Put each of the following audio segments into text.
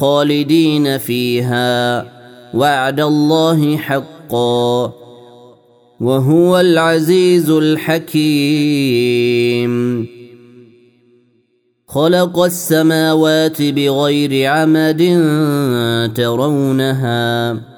خالدين فيها. وعد الله حقا. وهو العزيز الحكيم. خلق السماوات بغير عمد ترونها.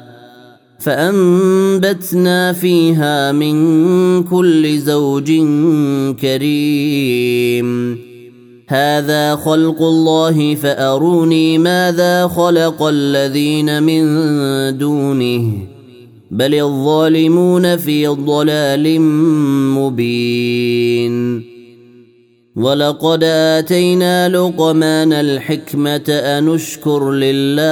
فأنبتنا فيها من كل زوج كريم. هذا خلق الله فأروني ماذا خلق الذين من دونه. بل الظالمون في ضلال مبين. ولقد آتينا لقمان الحكمة أنشكر لله.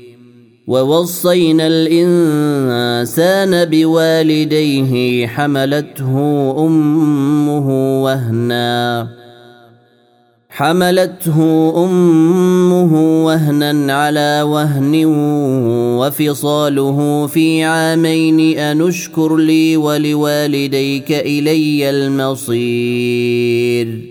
ووصينا الإنسان بوالديه حملته أمه وهنا. حملته أمه وهنا على وهن وفصاله في عامين. أنشكر لي ولوالديك إلي المصير.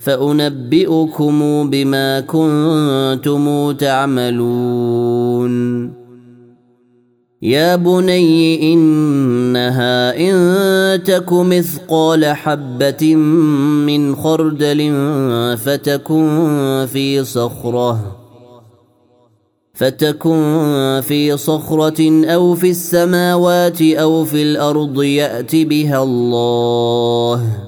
فأنبئكم بما كنتم تعملون. يا بني إنها إن تك مثقال حبة من خردل فتكن في صخرة فتكن في صخرة أو في السماوات أو في الأرض يات بها الله.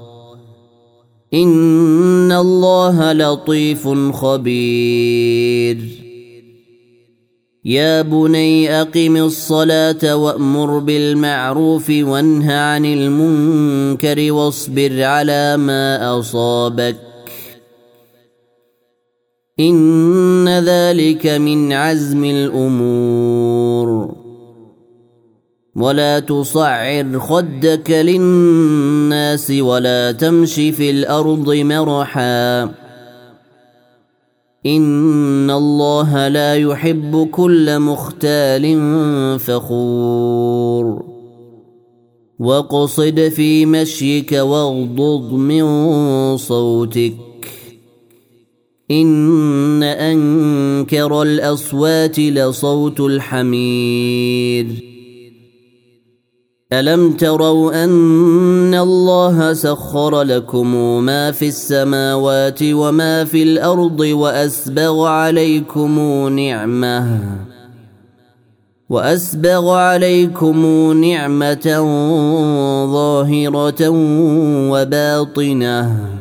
ان الله لطيف خبير. يا بني اقم الصلاه وامر بالمعروف وانه عن المنكر واصبر على ما اصابك. ان ذلك من عزم الأمور. ولا تصعر خدك للناس ولا تمش في الأرض مرحا. إن الله لا يحب كل مختال فخور. واقصد في مشيك واغضض من صوتك. إن أنكر الأصوات لصوت الحمير. الم تروا ان الله سخر لكم ما في السماوات وما في الأرض واسبغ عليكم نعمه واسبغ عليكم نعمه ظاهره وباطنه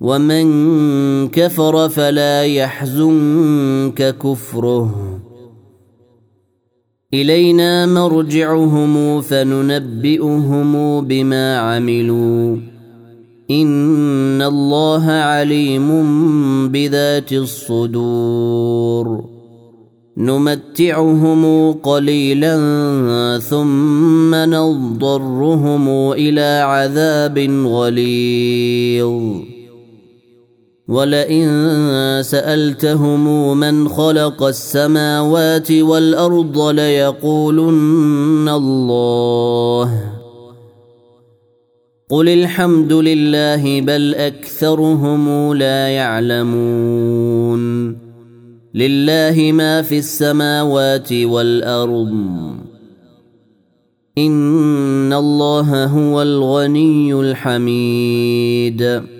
ومن كفر فلا يحزنك كفره. إلينا مرجعهم فننبئهم بما عملوا. إن الله عليم بذات الصدور. نمتعهم قليلا ثم نضطرهم إلى عذاب غليظ. ولئن سألتهم من خلق السماوات والأرض ليقولن الله. قل الحمد لله بل أكثرهم لا يعلمون. لله ما في السماوات والأرض. إن الله هو الغني الحميد.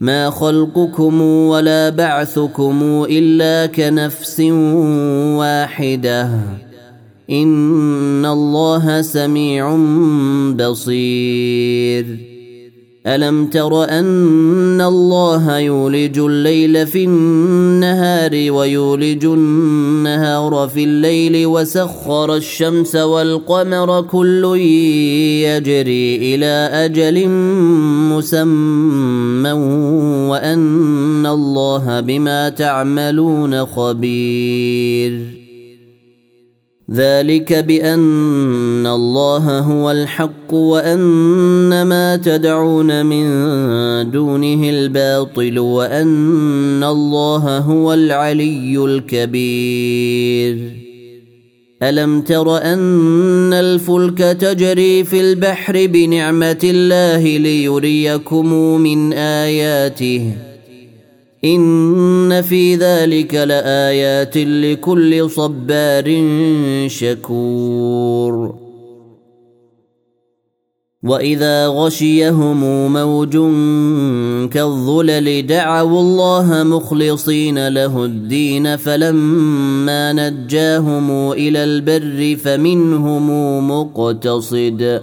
ما خلقكم ولا بعثكم إلا كنفس واحدة. إن الله سميع بصير. ألم تر أن الله يولج الليل في النهار ويولج النهار في الليل وسخر الشمس والقمر كل يجري إلى أجل مسمى وأن الله بما تعملون خبير. ذلك بأن الله هو الحق وأن ما تدعون من دونه الباطل وأن الله هو العلي الكبير. ألم تر أن الفلك تجري في البحر بنعمة الله ليريكم من آياته؟ إن في ذلك لآيات لكل صبار شكور. وإذا غشيهم موج كالظلل دعوا الله مخلصين له الدين فلما نجاهم إلى البر فمنهم مقتصد.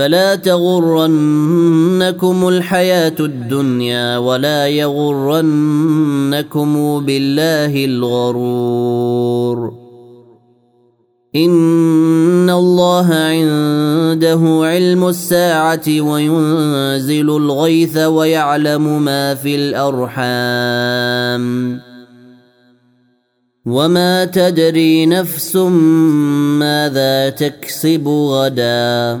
فلا تغرنكم الحياة الدنيا ولا يغرنكم بالله الغرور. إن الله عنده علم الساعة وينزل الغيث ويعلم ما في الأرحام. وما تدري نفس ماذا تكسب غدا.